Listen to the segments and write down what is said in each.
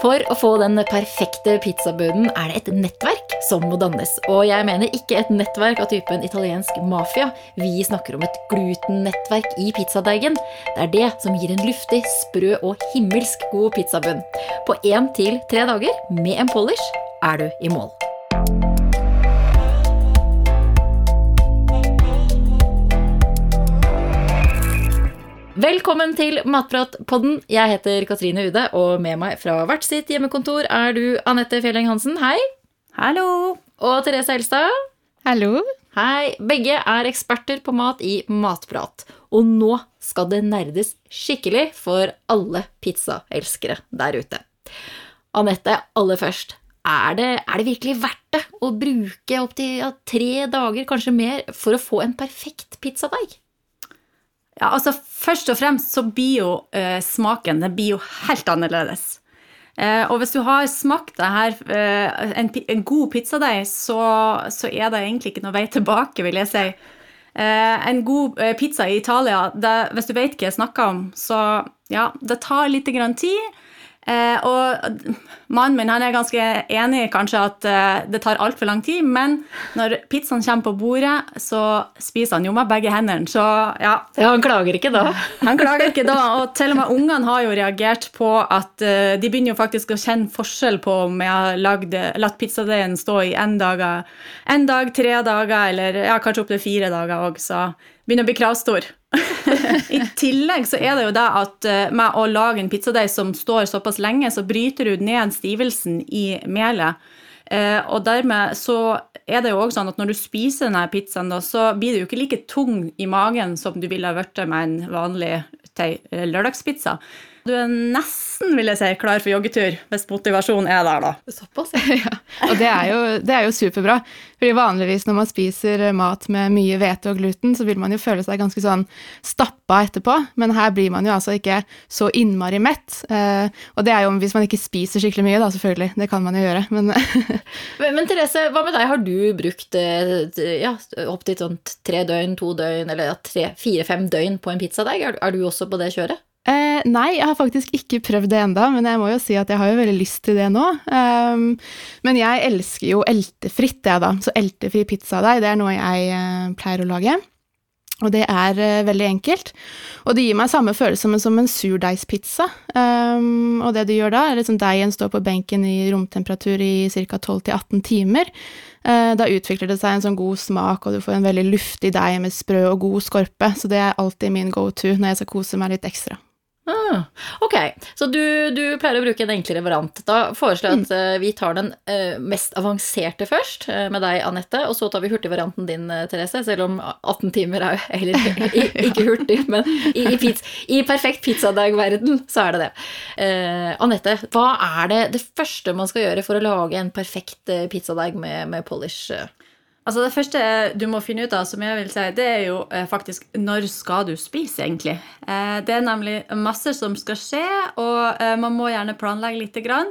For å få den perfekte pizzabunnen er det et nettverk som må dannes. Og jeg mener ikke et nettverk av typen italiensk mafia. Vi snakker om et glutennettverk i pizzadeigen. Det er det som gir en luftig, sprø og himmelsk god pizzabunn. På én til tre dager med en polish er du i mål. Velkommen til Matpratpodden. Jeg heter Katrine Ude, og med meg fra hvert sitt hjemmekontor er du Anette Fjelleng Hansen. Hei. Hallo. Og Therese Helstad. Hallo. Hei. Begge er eksperter på mat i Matprat. Og nå skal det nerdes skikkelig for alle pizzaelskere der ute. Anette, aller først. Er det, er det virkelig verdt det å bruke opptil ja, tre dager, kanskje mer, for å få en perfekt pizzadeig? Ja, altså Først og fremst så blir jo eh, smaken den blir jo helt annerledes. Eh, og hvis du har smakt det her, eh, en, en, god pizzadeig, så, så, er det egentlig ikke noe vei tilbake, vil jeg si. Eh, en god eh, pizza i Italia, det, hvis du vet hva jeg snakker om, så ja, det tar litt grann tid. Eh, og mannen min han er ganske enig kanskje at eh, det tar altfor lang tid, men når pizzaen kommer på bordet, så spiser han jo med begge hendene, så ja. ja han klager ikke da? Han klager ikke da, og til og med ungene har jo reagert på at uh, de begynner jo faktisk å kjenne forskjell på om jeg har lagd, latt pizzadeigen stå i én dag, en dag, tre dager, eller ja, kanskje opptil fire dager òg, så begynner å bli kravstor. I tillegg så er det jo det at eh, med å lage en pizzadeig som står såpass lenge, så bryter du ned stivelsen i melet. Eh, og dermed så er det jo også sånn at når du spiser denne pizzaen, da, så blir det jo ikke like tung i magen som du ville ha blitt med en vanlig lørdagspizza. Du er nesten vil jeg si, klar for joggetur, hvis motivasjonen er der, da. Såpass, ja. Og det er, jo, det er jo superbra. Fordi vanligvis når man spiser mat med mye hvete og gluten, så vil man jo føle seg ganske sånn stappa etterpå. Men her blir man jo altså ikke så innmari mett. Eh, og det er jo hvis man ikke spiser skikkelig mye, da, selvfølgelig. Det kan man jo gjøre, men men, men, Therese, hva med deg? Har du brukt eh, ja, opptil sånn tre døgn, to døgn, eller fire-fem døgn på en pizzadeig? Er, er du også på det kjøret? Eh, nei, jeg har faktisk ikke prøvd det enda, men jeg må jo si at jeg har jo veldig lyst til det nå. Um, men jeg elsker jo eltefritt, jeg, da. Så eltefri pizzadeig, det er noe jeg uh, pleier å lage. Og det er uh, veldig enkelt. Og det gir meg samme følelse som en, som en surdeigspizza. Um, og det du gjør da, er liksom deigen står på benken i romtemperatur i ca. 12-18 timer. Uh, da utvikler det seg en sånn god smak, og du får en veldig luftig deig med sprø og god skorpe. Så det er alltid min go to når jeg skal kose meg litt ekstra. Ah, ok, så du, du, pleier å bruke en enklere variant. Da foreslår jeg at mm. vi tar den uh, mest avanserte først, uh, med deg, Anette. Og så tar vi hurtigvarianten din, Therese. Selv om 18 timer er jo heller ikke hurtig, men i, i, pizza, i perfekt pizzadagverden så er det det. Anette, hva er det, det første man skal gjøre for å lage en perfekt pizzadeig med, med polish? Altså Det første du må finne ut av, som jeg vil si, det er jo eh, faktisk når skal du spise, egentlig. Eh, det er nemlig masse som skal skje, og eh, man må gjerne planlegge lite grann.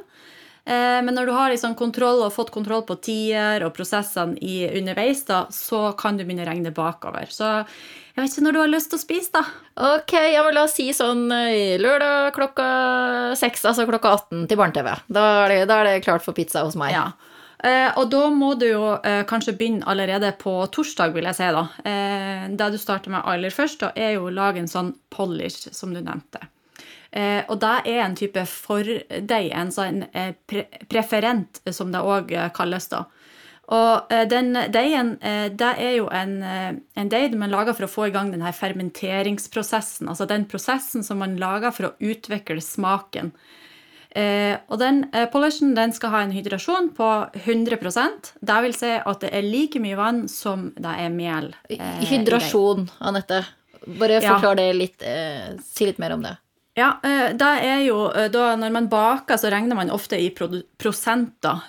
Men når du har liksom kontroll og fått kontroll på tider og prosessene i underveis, da, så kan du begynne å regne bakover. Så jeg vet ikke når du har lyst til å spise, da. Ok, ja, men la oss si sånn lørdag klokka seks, altså klokka 18 til barne-TV. Da, da, er det klart for pizza hos meg. Ja. Eh, og da må du jo eh, kanskje begynne allerede på torsdag, vil jeg si. da. Eh, det du starter med aller først, da, er jo å lage en sånn polish, som du nevnte. Og det er en type fordeig, en sånn pre preferent, som det òg kalles. da. Og den deigen, det er jo en, en deig man lager for å få i gang denne fermenteringsprosessen. Altså den prosessen som man lager for å utvikle smaken og den eh, polishen den skal ha en hydrasjon på 100% Det vil si at det er like mye vann som det er mel. Eh, Hydrasjon, Anette. Bare forklar ja. det litt. Eh, si litt mer om det. Ja, eh, det er jo eh, da Når man baker, så regner man ofte i prosenter.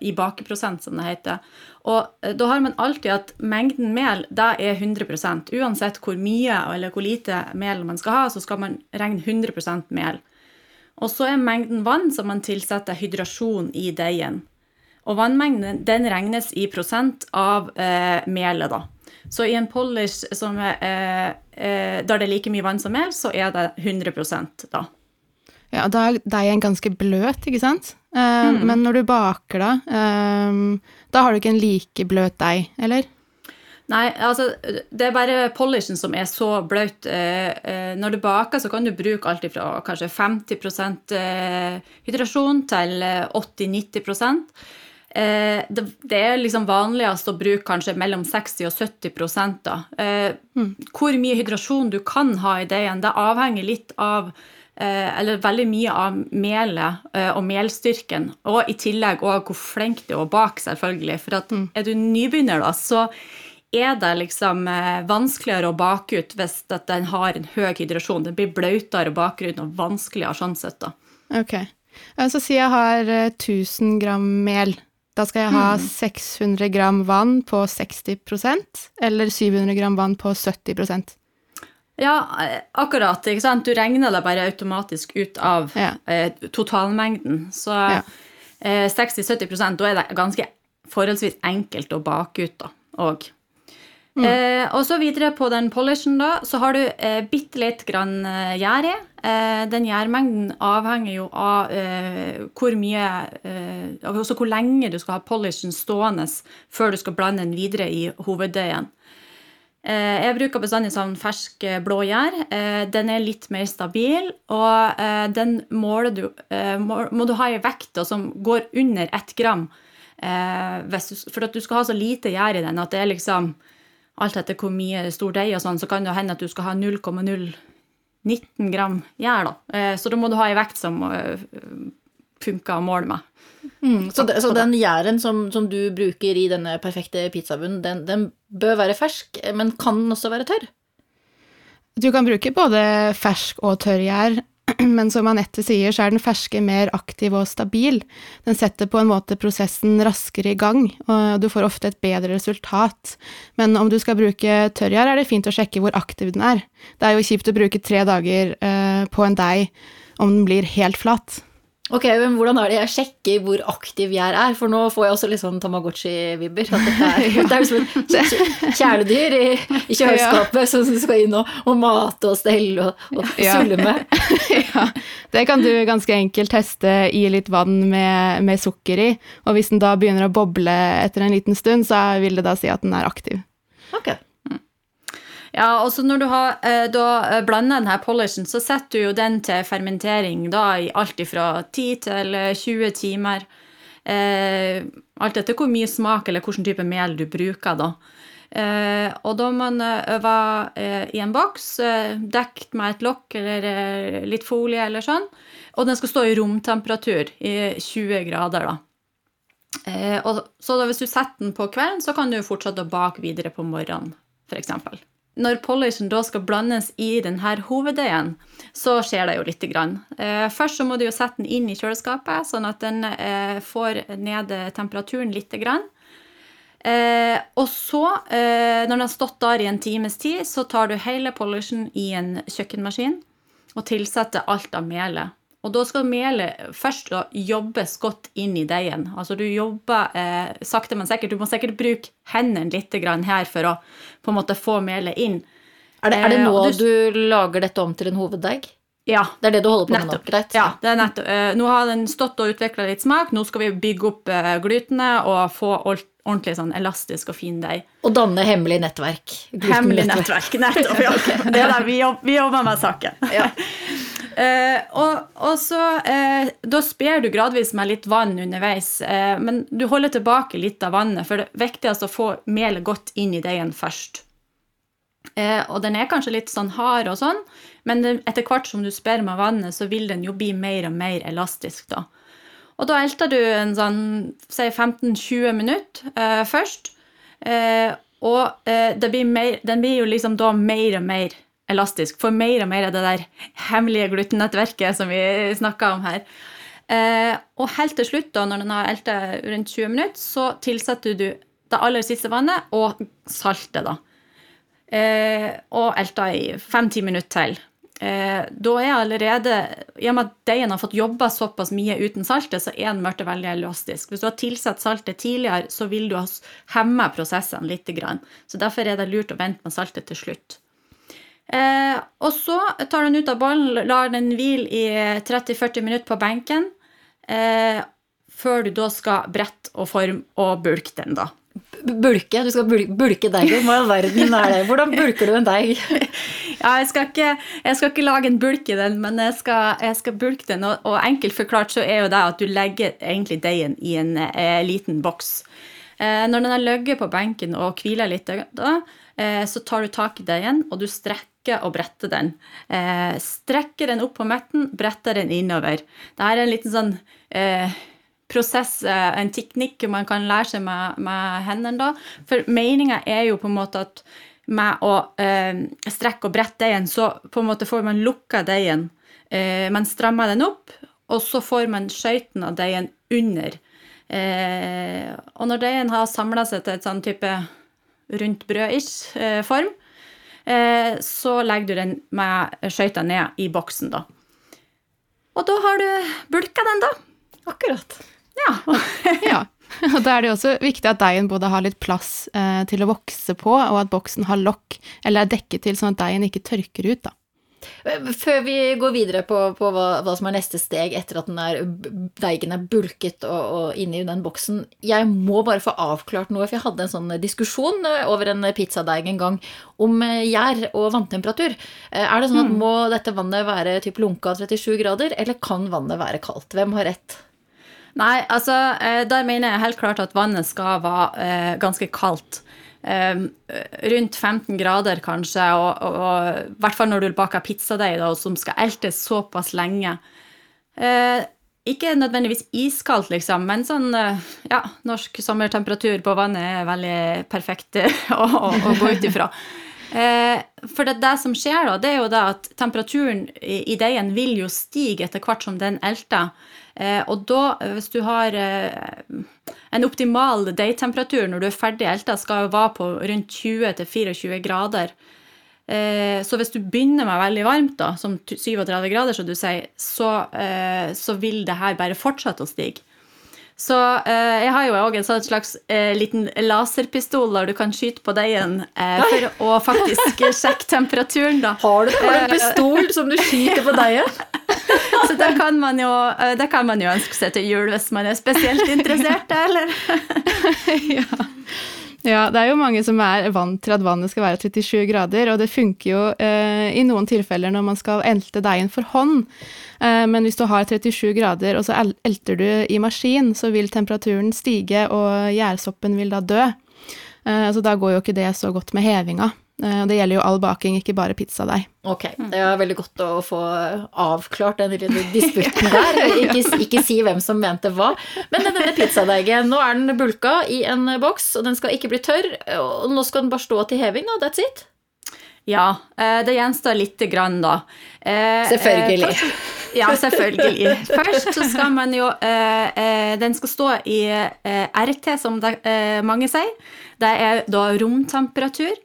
I bakeprosent, som det heter. Og da har man alltid at mengden mel det er 100% Uansett hvor mye eller hvor lite mel man skal ha, så skal man regne 100% mel. Og så er mengden vann som man tilsetter hydrasjon i deigen. Og vannmengden den regnes i prosent av eh, melet, da. Så i en polish som er, eh, eh, der det er like mye vann som mel, så er det 100% da. Ja, da er deigen ganske bløt, ikke sant? Eh, Men når du baker da, eh, da har du ikke en like bløt deig, eller? Nei, altså, det er bare polishen som er så blaut. Eh, eh, når du baker, så kan du bruke alt fra kanskje 50 eh, hydrasjon til eh, 80-90 eh, det, er liksom vanligst å bruke kanskje mellom 60 og 70 da. Eh, Hvor mye hydrasjon du kan ha i deigen, det avhenger litt av eller veldig mye av melet og melstyrken, og i tillegg også hvor flink du er å bake, selvfølgelig. For at er du nybegynner, da, så er det liksom eh, vanskeligere å bake ut hvis den har en høy hydrasjon. Den blir bløtere bakgrunn og vanskeligere sånn sett, da. Ok. Eh, Så si jeg har eh, 1000 gram mel. Da skal jeg ha 600 gram vann på 60% eller 700 gram vann på 70% Ja, eh, akkurat. ikke sant? Du regner det bare automatisk ut av Ja. eh, totalmengden. Så Ja. eh, 60-70 da er det ganske forholdsvis enkelt å bake ut, da. Og, eh, og så videre på den polishen, da, så har du eh, bitte litt grann eh, gjær i. Eh, den gjærmengden avhenger jo av eh, hvor mye eh, Altså hvor lenge du skal ha polishen stående før du skal blande den videre i hoveddeigen. Eh, Jeg bruker bestandig sånn fersk blå gjær. Den er litt mer stabil, og den måler du, må, må du ha i vekt som går under ett gram. Du, for at du skal ha så lite gjær i den at det er liksom Alt etter hvor mye stor deig og sånn, så kan det hende at du skal ha 0,019 gram gjær, da. Eh, Så da må du ha ei vekt som eh, funker å måle med. Så, det, så den gjæren som, som du bruker i denne perfekte pizzabunnen, den, den bør være fersk, men kan den også være tørr? Du kan bruke både fersk og tørr gjær, men som Anette sier, så er den ferske mer aktiv og stabil. Den setter på en måte prosessen raskere i gang, og du får ofte et bedre resultat. Men om du skal bruke tørrgjær, er det fint å sjekke hvor aktiv den er. Det er jo kjipt å bruke tre dager eh, på en deig om den blir helt flat. Ok, men hvordan er det jeg sjekker hvor aktiv jeg er? For nå får jeg også litt sånn Tamagotchi-vibber. At dette er, det er liksom kjæledyr i, i kjøleskapet som skal inn og, og mate og stelle og, og Ja. sulle med. ja, det kan du ganske enkelt teste i litt vann med, med sukker i, og hvis den da begynner å boble etter en liten stund, så vil det da si at den er aktiv. Ok. Ja, og så når du har eh, da eh, blanda denne polishen, så setter du jo den til fermentering da i alt fra 10 til eh, 20 timer. Eh, alt etter hvor mye smak eller hvilken type mel du bruker, da. Eh, og da man den eh, eh, i en boks, eh, dekket med et lokk eller eh, litt folie eller sånn. Og den skal stå i romtemperatur i 20 grader, da. Eh, og, så da hvis du setter den på kvelden, så kan du fortsette å bake videre på morgenen, f.eks. Når polishen da skal blandes i denne hoveddeigen, så skjer det jo lite grann. Eh, først så må du jo sette den inn i kjøleskapet, sånn at den eh, får ned temperaturen lite grann. Eh, og så, eh, når den har stått der i en times tid, så tar du hele polishen i en kjøkkenmaskin og tilsetter alt av melet. Og da skal melet først da jobbes godt inn i deigen. Altså du jobber eh, sakte, men sikkert. Du må sikkert bruke hendene litt grann her for å på en måte få melet inn. Er det, er det Eh, nå eh, du lager dette om til en hoveddeig? Ja, Det er det du holder på med nå? Greit. Ja, det er nettopp. Eh, nå har den stått og utvikla litt smak. Nå skal vi bygge opp eh, glytene og få ord- ordentlig sånn elastisk og fin deig. Og danne hemmelig nettverk. Hemmelig nettverk. Nettopp, ja. Det er der vi, jobber, vi jobber med saken. Ja. Eh, og, og så eh, Da sper du gradvis med litt vann underveis, eh, men du holder tilbake litt av vannet, for det er viktigst å få melet godt inn i deigen først. Eh, og den er kanskje litt sånn hard og sånn, men etter hvert som du sper med vannet, så vil den jo bli mer og mer elastisk, da. Og da elter du en sånn si 15-20 minutter eh, først. Og blir mer, den blir jo liksom da mer og mer elastisk. For mer og mer av det der hemmelige glutennettverket som vi snakka om her. Eh, og helt til slutt, da, når den har elta rundt 20 minutter, så tilsetter du det aller siste vannet og saltet, da. Eh, og elta i 5-10 minutter til. Eh, da er allerede I og med at deigen har fått jobba såpass mye uten saltet, så er den blitt veldig elastisk. Hvis du har tilsatt saltet tidligere, så vil du ha hemma prosessene litt. Så derfor er det lurt å vente med saltet til slutt. Eh, og så tar du den ut av bollen, lar den hvile i 30-40 minutter på benken, eh, før du da skal brette og forme og bulke den, da. Bulke? Du skal bulke, bulke deigen? Hva i verden er det? Hvordan bulker du en deig? Ja, jeg skal, ikke, jeg skal ikke lage en bulk i den, men jeg skal, jeg skal bulke den. Og, og, enkelt forklart så er jo det at du legger egentlig deigen i en eh, liten boks. Eh, når den har ligget på benken og hviler litt, da, eh, så tar du tak i deigen, og du strekker og bretter den. Eh, strekker den opp på midten, bretter den innover. Dette er en liten sånn eh, prosess, en teknikk man kan lære seg med, med hendene. da. For meninga er jo på en måte at med å eh, strekke og brette deigen, så på en måte får man lukka deigen. Eh, man strammer den opp, og så får man skøyten av deigen under. Eh, og når deigen har samla seg til et sånn type rundt brød-ish eh, form, eh, så legger du den med skøyta ned i boksen, da. Og da har du bulka den, da. Akkurat. Ja. ja. Og da er det jo også viktig at deigen både har litt plass eh, til å vokse på, og at boksen har lokk, eller er dekket til, sånn at deigen ikke tørker ut, da. Før vi går videre på, på hva, hva, som er neste steg etter at er, deigen er bulket og, og inni den boksen Jeg må bare få avklart noe, for jeg hadde en sånn diskusjon eh, over en pizzadeig en gang om eh, gjær og vanntemperatur. Eh, er det sånn at mm. må dette vannet være typ lunka 37 grader, eller kan vannet være kaldt? Hvem har rett? Nei, altså, der mener jeg helt klart at vannet skal være eh, ganske kaldt. Eh, rundt 15 grader, kanskje, og i hvert fall når du baker pizzadeig som skal eltes såpass lenge. Eh, ikke nødvendigvis iskaldt, liksom, men sånn ja, norsk sommertemperatur på vannet er veldig perfekt å, å, å gå ut ifra. Eh, for det, det, som skjer, da, det er jo da at temperaturen i, i deigen vil jo stige etter hvert som den elter. Eh, og da, eh, hvis du har eh, en optimal deigtemperatur når du er ferdig elta, skal jo være på rundt 20-24 grader. Så hvis du begynner med veldig varmt, da, som 37 grader, som du sier, så, så vil det her bare fortsette å stige. Så eh, jeg har jo òg en sånn slags eh, liten laserpistol der du kan skyte på deigen eh, for å faktisk sjekke temperaturen, da. Har du, har du en pistol som du skyter på deigen? Så da kan, man jo, da kan man jo ønske seg til jul hvis man er spesielt interessert, eller? ja. Ja, det er jo mange som er vant til at vannet skal være 37 grader, og det funker jo eh, i noen tilfeller når man skal elte deigen for hånd. Eh, men hvis du har 37 grader, og så elter du i maskin, så vil temperaturen stige, og gjærsoppen vil da dø. Eh, så da går jo ikke det så godt med hevinga. Eh, det gjelder jo all baking, ikke bare pizzadeig. Ok, det er veldig godt å få avklart den lille disputten der. Ikke, ikke, si hvem som mente hva. Men denne pizzadeigen, nå er den bulka i en boks, og den skal ikke bli tørr. Og nå skal den bare stå til heving, da. that's it. Ja, eh, det gjenstår lite grann, da. Eh, selvfølgelig. ja, selvfølgelig. Først så skal man jo Den skal stå i RT, som mange sier. Det er da romtemperatur.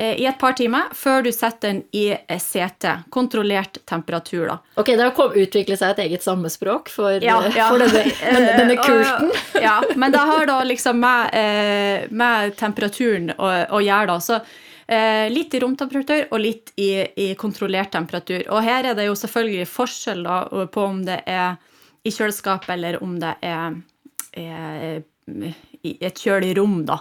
Eh, i et par timer før du setter den i eh, kontrollert temperatur. da. Ok, Det har utviklet seg et eget sammespråk for, ja, eh, ja. for denne, denne, denne, kulten? ja, men det har da liksom med, med temperaturen å, å gjøre, da. Så litt i romtemperatur og litt i, i, kontrollert temperatur. Og her er det jo selvfølgelig forskjell da, på om det er i kjøleskap eller om det er, er i et kjølig rom, da.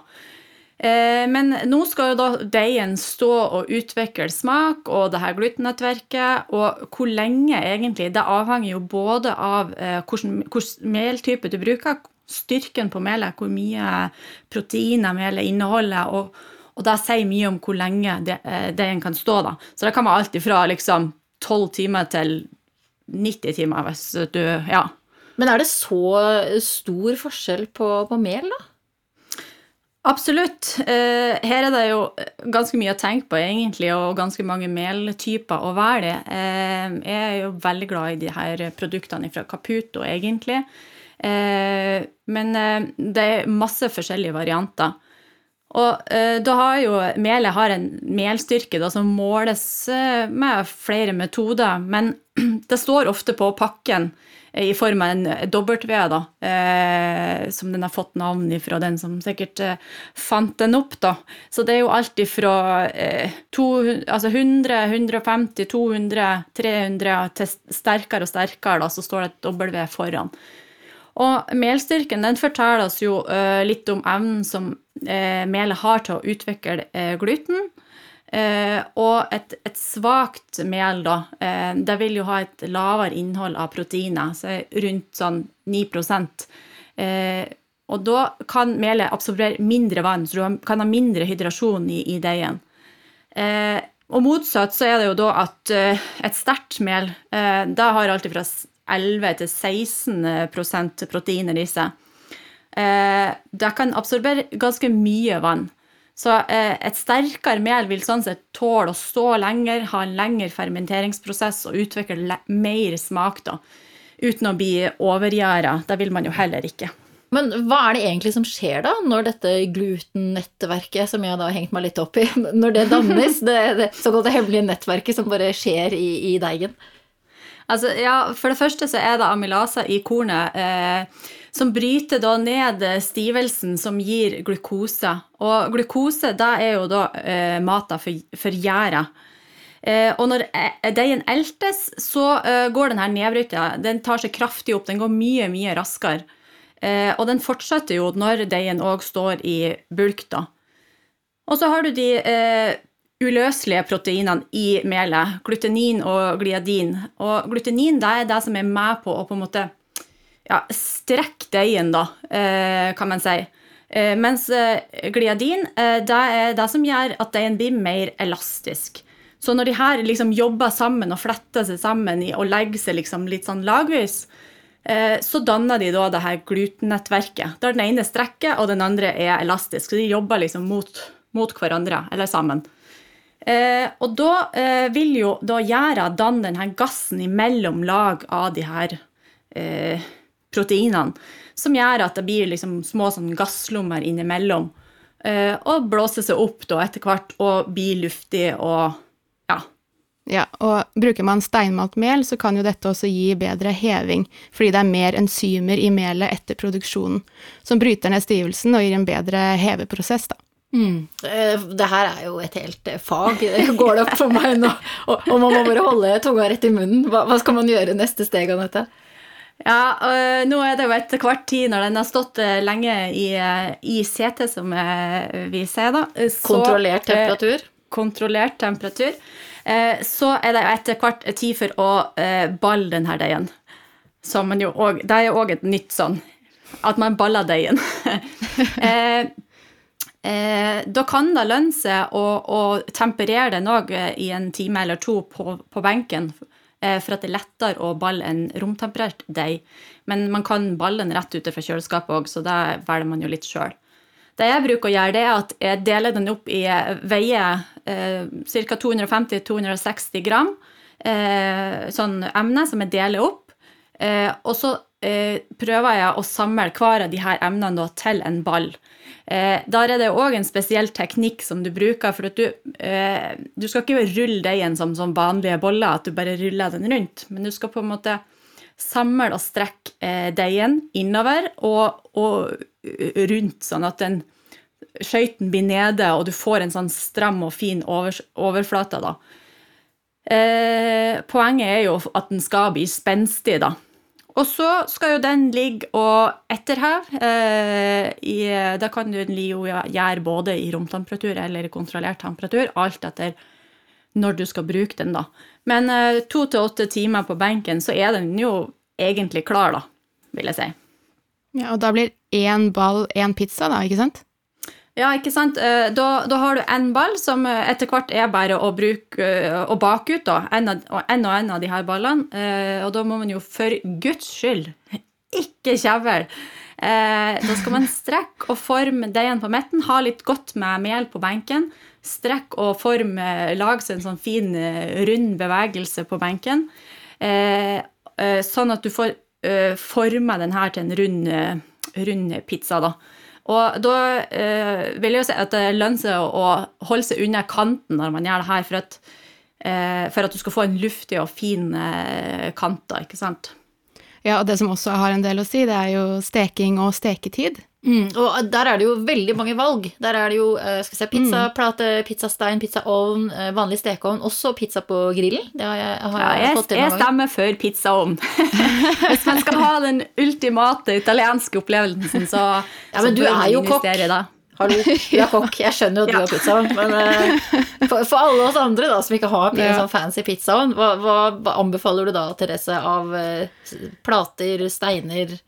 Eh, men nå skal jo da deigen stå og utvikle smak og det her glutennettverket. Og hvor lenge egentlig, det avhenger jo både av eh, hvilken meltype du bruker, styrken på melet, hvor mye proteiner melet inneholder. og og det sier mye om hvor lenge eh, deigen kan stå. da. Så det kan være alt fra liksom 12 timer til 90 timer. hvis du, ja. Men er det så stor forskjell på, på mel, da? Absolutt. Eh, her er det jo ganske mye å tenke på, egentlig, og ganske mange meltyper å velge. Eh, jeg er jo veldig glad i de her produktene fra Caputo, egentlig. Eh, men det er masse forskjellige varianter. Og eh, da har jo melet har en melstyrke da, som måles eh, med flere metoder, men det står ofte på pakken eh, i form av en W, da, eh, som den har fått navn ifra, den som sikkert eh, fant den opp, da. Så det er jo alt ifra eh, to, altså 100, 150, 200, 300 til sterkere og sterkere, da, så står det et W foran. Og melstyrken den forteller oss jo litt om evnen som melet har til å utvikle uh, gluten. og et, et svakt mel, da, det vil jo ha et lavere innhold av proteiner, så rundt sånn 9% Og da kan melet absorbere mindre vann, så du kan ha mindre hydrasjon i, i deigen. og motsatt så er det jo da at et sterkt mel, da har alltid fra 11-16% proteiner i seg. Eh, det kan absorbere ganske mye vann. Så eh, et sterkere mel vil sånn sett tåle å stå lenger, ha en lengre fermenteringsprosess og utvikle mer smak, da. Uten å bli overgjæra. Det vil man jo heller ikke. Men hva er det egentlig som skjer da, når dette glutennettverket, som jeg da har hengt meg litt opp i, når det dannes? Det, det såkalte hemmelige nettverket som bare skjer i, i deigen? Altså, ja, For det første så er det amylaser i kornet eh, som bryter da ned stivelsen som gir glukose. Og glukose det er jo da eh, mata for, for gjæra. Eh, og når eh, deigen eltes, så eh, går den her nedbryta. Den tar seg kraftig opp. Den går mye, mye raskere. Eh, og den fortsetter jo når deigen òg står i bulk, da. Og så har du de eh, uløselige proteinene i melet, glutenin og gliadin. Og glutenin det er det som er med på å på en måte ja, strekke deigen, da, eh, kan man si. Eh, mens eh, gliadin det er det som gjør at deigen blir mer elastisk. Så når de her liksom jobber sammen og fletter seg sammen og legger seg liksom litt sånn lagvis, så danner de da det her glutennettverket. Der den ene strekker, og den andre er elastisk. Så de jobber liksom mot, mot hverandre, eller sammen. Og da vil jo da gjæra danne denne gassen imellom lag av de her eh, proteinene, som gjør at det blir liksom små sånn gasslommer innimellom. Eh, og blåser seg opp da etter hvert og blir luftig og ja. Ja, og bruker man steinmalt mel, så kan jo dette også gi bedre heving, fordi det er mer enzymer i melet etter produksjonen, som bryter ned stivelsen og gir en bedre heveprosess, da. Mm. Eh, det her er jo et helt eh, fag, det går det opp for meg nå. Og, man må bare holde tunga rett i munnen. Hva, hva skal man gjøre neste steg, Anette? Ja, nå er det jo etter hvert tid, når den har stått lenge i, i setet, som vi sier da. Så, kontrollert temperatur? Eh, kontrollert temperatur. Eh, så er det etter hvert tid for å eh, balle denne her deigen. Som man jo òg Det er jo òg et nytt sånn At man baller deigen. eh, Eh, da kan det lønne seg å, å temperere den òg eh, i en time eller to på, på benken, eh, for at det er lettere å balle en romtemperert deig. Men man kan balle den rett ute fra kjøleskapet òg, så da velger man jo litt sjøl. Det jeg bruker å gjøre, det er at jeg deler den opp i eh, veier eh, ca. 250-260 gram eh, sånn emne som jeg deler opp. Eh, og så eh, prøver jeg å samle hver av her emnene til en ball. Eh, der er det òg en spesiell teknikk som du bruker, for at du, eh, du skal ikke rulle deigen som, som vanlige boller, at du bare ruller den rundt, men du skal på en måte samle og strekke eh, deigen innover og, og, rundt, sånn at den skøyten blir nede, og du får en sånn stram og fin over, overflate. da. Eh, poenget er jo at den skal bli spenstig, da. Og så skal jo den ligge og etterheve. Eh, da kan du jo gjøre både i romtemperatur eller i kontrollert temperatur, alt etter når du skal bruke den, da. Men eh, to til åtte timer på benken, så er den jo egentlig klar, da, vil jeg si. Ja, Og da blir én ball én pizza, da, ikke sant? Ja, ikke sant. Eh, da, da har du én ball som eh, etter hvert er bare å bruke eh, bake ut, da. En og en av de her ballene. Og da må man jo for guds skyld ikke kjevle. Da skal man strekke og forme deigen på midten, ha litt godt med mel på benken. Strekk og forme, lage seg en sånn fin, rund bevegelse på benken. Sånn at du får forma den her til en rund, rund pizza, da. Og da eh, vil jeg jo si at det lønner seg å, holde seg unna kanten når man gjør det her, for at, eh, for at du skal få en luftig og fin eh, kant, da, ikke sant. Ja, og det som også har en del å si, det er jo steking og steketid. Mm, og der er det jo veldig mange valg. Der er det jo eh, skal se, pizzaplate, pizzastein, pizzaovn, eh, vanlig stekeovn, også pizza på grillen. Det har jeg, har Ja, jeg, fått til jeg stemmer for pizzaovn. Hvis man skal ha den ultimate italienske opplevelsen, så, Ja, men så du er jo kokk. Hallo, du er kokk. Jeg skjønner jo at du Ja. har pizzaovn, men eh, for, for alle oss andre da, som ikke har en sånn fancy pizzaovn, hva, hva, anbefaler du da, Therese, av eh, plater, steiner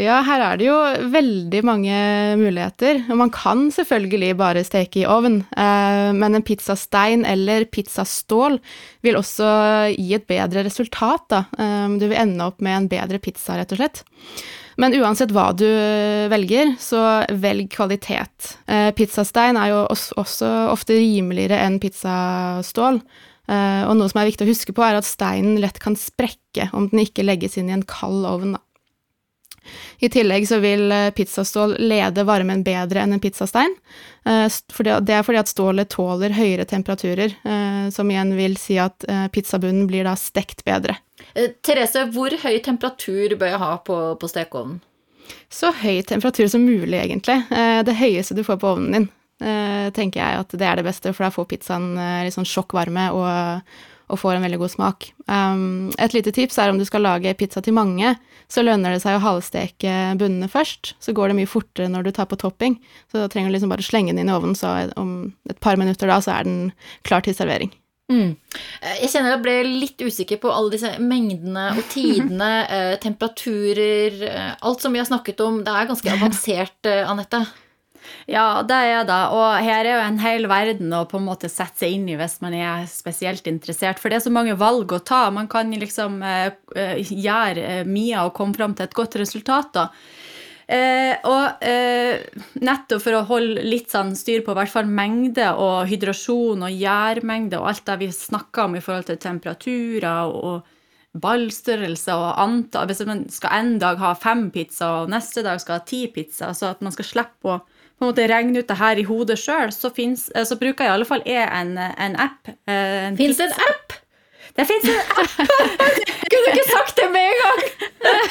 Ja, her er det jo veldig mange muligheter. Og man kan selvfølgelig bare steke i ovn, eh, men en pizzastein eller pizzastål vil også gi et bedre resultat, da. Eh, du vil ende opp med en bedre pizza, rett og slett. Men uansett hva du velger, så velg kvalitet. Eh, pizzastein er jo også, ofte rimeligere enn pizzastål. Og noe som er viktig å huske på, er at steinen lett kan sprekke om den ikke legges inn i en kald ovn. Da. I tillegg så vil eh, pizzastål lede varmen bedre enn en pizzastein. eh, Det er fordi at stålet tåler høyere temperaturer, eh, som igjen vil si at pizzabunnen blir da stekt bedre. Therese, hvor høy temperatur bør jeg ha på, på stekeovnen? Så høy temperatur som mulig, egentlig. Det høyeste du får på ovnen din, tenker jeg at det er det beste, for da får pizzaen litt sånn sjokkvarme og, og får en veldig god smak. Um, Et lite tips er om du skal lage pizza til mange, så lønner det seg å halvsteke bunnene først. Så går det mye fortere når du tar på topping. Så da trenger du liksom bare slenge den inn i ovnen, så om et par minutter da, så er den klar til servering. Mm. Eh, Jeg kjenner jeg ble litt usikker på alle disse mengdene og tidene, eh, temperaturer, eh, alt som vi har snakket om. Det er ganske avansert, Anette. Ja, det er det. Og her er jo en hel verden å på en måte sette seg inn i hvis man er spesielt interessert. For det er så mange valg å ta. Man kan liksom eh, eh, gjøre eh, mye og komme fram til et godt resultat, da. Eh, og eh, nettopp for å holde litt sånn styr på hvert fall mengde og hydrasjon og gjærmengde og alt det vi snakker om i forhold til temperaturer og ballstørrelse og antall Hvis man skal en dag ha fem pizza, og neste dag skal ha ti pizza, så at man skal slippe å på en måte regne ut det her i hodet sjøl, så, eh, så bruker jeg i alle fall jeg en, en app. eh, En Fins det en app? Det fins en app! Kunne ikke sagt det med en gang?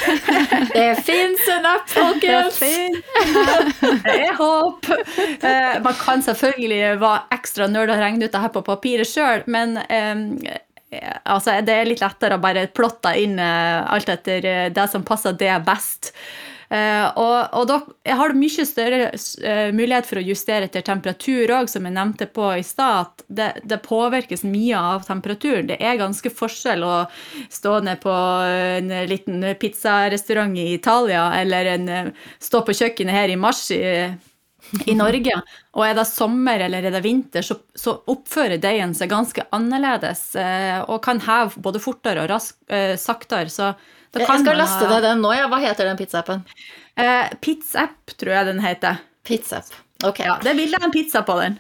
Det fins en app, folkens! Det er håp! Eh, man kan selvfølgelig være ekstra nerd og regne ut det her på papiret sjøl, men altså, det er litt lettere å bare plotte inn alt etter det som passer det best. Eh, og, og da har du mye større eh, mulighet for å justere etter temperatur òg, som jeg nevnte på i stad. at Det, det påvirkes mye av temperaturen. Det er ganske forskjell å stå ned på en liten pizzarestaurant i Italia eller en, eh, stå på kjøkkenet her i mars i, i Norge. Og er det sommer eller er det vinter, så, så oppfører deigen seg ganske annerledes eh, og kan heve både fortere og rask, eh, saktere. Så Jeg skal laste deg den nå. Ja. Hva heter den pizza-appen? Eh, Pizzapp, tror jeg den heter. Pizza-app. Ok. Ja, Det vil jeg en pizza på den.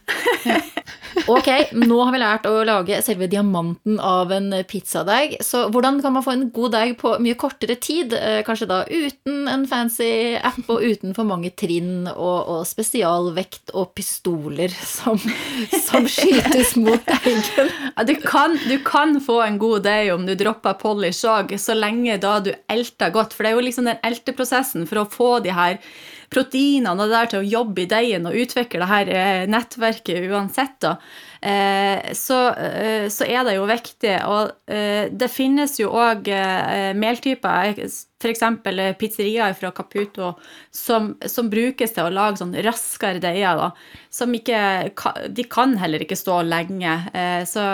ok, nå har vi lært å lage selve diamanten av en pizzadeig. Så hvordan kan man få en god deig på mye kortere tid? Eh, Kanskje da uten en fancy app og uten for mange trinn og, og spesialvekt og pistoler som, som skytes mot deigen. Du, kan, du kan få en god deig om du dropper polish òg, så lenge da du elter godt. For det er jo liksom den elteprosessen for å få de her proteinene og det der til å jobbe i deigen og utvikle det her eh, nettverket uansett, da. Eh, så, eh, så er det jo viktig. Og det finnes jo òg meltyper, f.eks. pizzeriaer fra Caputo, som, som brukes til å lage sånn raskere deiger. da, som ikke, De kan heller ikke stå lenge. Så,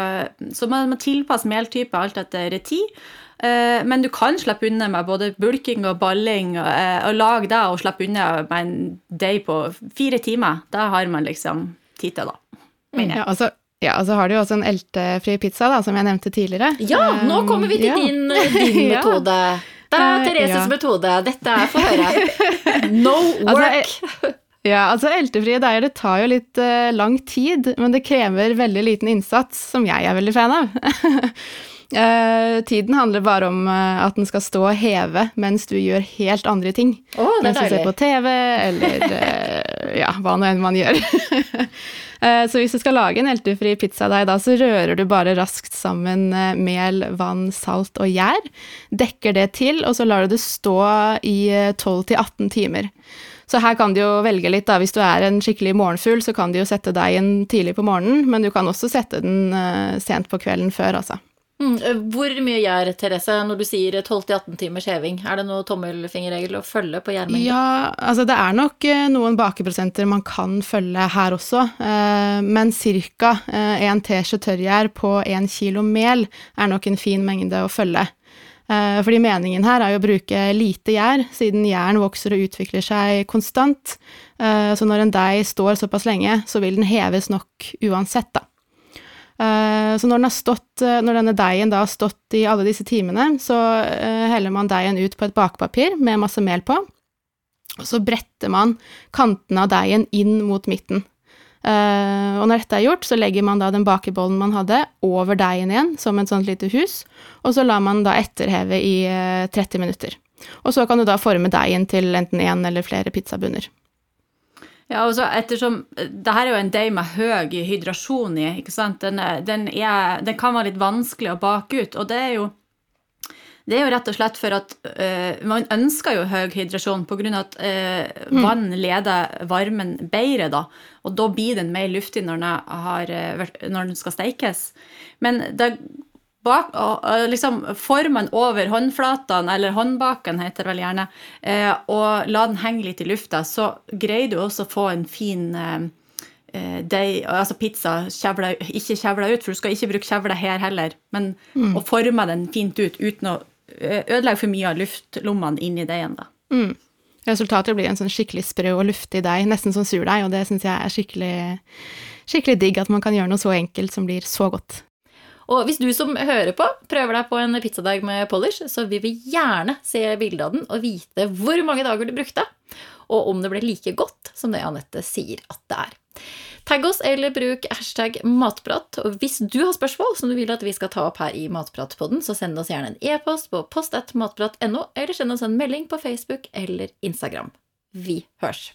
så man må tilpasse meltyper alt etter tid. Eh, Men du kan slippe unna med både bulking og balling, og, lag og lage det og slippe unna med en day på fire timer. Da har man liksom tid til jeg. Ja, altså, ja, og så har du jo også en eltefri pizza, da, som jeg nevnte tidligere. Ja, nå kommer vi til Ja. din, din Ja. metode. Det er Eh, Thereses ja. metode. Dette er få høre. No Altså, work. Ja, altså eltefrie deiger det tar jo litt uh, lang tid, men det krever veldig liten innsats, som jeg er veldig fan av. Eh, tiden handler bare om eh, at den skal stå og heve mens du gjør helt andre ting. Oh, det er mens du ser på TV, eller eh, ja, hva nå enn man gjør. Så hvis du skal lage en eltefri pizzadeig, da, så rører du bare raskt sammen mel, vann, salt og gjær. Dekker det til, og så lar du det stå i eh, 12-18 timer. Så her kan du jo velge litt, da. Hvis du er en skikkelig morgenfugl, så kan du jo sette deigen tidlig på morgenen, men du kan også sette den sent på kvelden før, altså. Mm, eh, Hvor mye gjær, Therese, når du sier 12-18 timers heving? Er det noe tommelfingerregel å følge på gjærmengde? Ja, altså det er nok eh, noen bakeprosenter man kan følge her også, eh, men ca. en teskje tørrgjær på 1 kilo mel er nok en fin mengde å følge. Fordi meningen her er jo å bruke lite gjær, siden gjæren vokser og utvikler seg konstant. Så når en deig står såpass lenge, så vil den heves nok uansett, da. Eh, Så når, den stått, eh, når denne deigen da har stått i alle disse timene, så eh, heller man deigen ut på et bakepapir med masse mel på, og så bretter man kanten av deigen inn mot midten. Uh, og når dette er gjort, så legger man da den bakebollen man hadde, over deigen igjen, som et sånt lite hus, og så lar man da etterheve i uh, 30 minutter. Og så kan du da forme deigen til enten én eller flere pizzabunner. Ja, og så ettersom det her er jo en deig med høy hydrasjon i, ikke sant? Den, den, er, den kan være litt vanskelig å bake ut, og det er jo det er jo rett og slett for at eh, man ønsker jo høy hydrasjon av at eh, vann leder varmen bedre, da. Og da blir den mer luftig når den, har, eh, når den skal steikes. Men det bak, liksom formen over håndflatene, eller håndbaken heter det vel gjerne, eh, og la den henge litt i lufta, så greier du også å få en fin eh, eh, deig, altså pizza kjevla, ikke kjevla ut, for du skal ikke bruke kjevle her heller, men å forme den fint ut uten å ødelegge for mye av luftlommene inni deigen. da. Mm. Resultatet blir en sånn skikkelig sprø og luftig deig, nesten som surdeig, og det syns jeg er skikkelig, skikkelig digg at man kan gjøre noe så enkelt som blir så godt. Og hvis du som hører på, prøver deg på en pizzadeig med polish, så vil vi gjerne se bilde av den og vite hvor mange dager du brukte, og om det ble like godt som det Anette sier at det er. Tagg oss eller bruk hashtag matprat, og hvis du har spørsmål som du vil at vi skal ta opp her i Matpratpodden, så send oss gjerne en e-post på post.matprat.no, eller send oss en melding på Facebook eller Instagram. Vi hørs!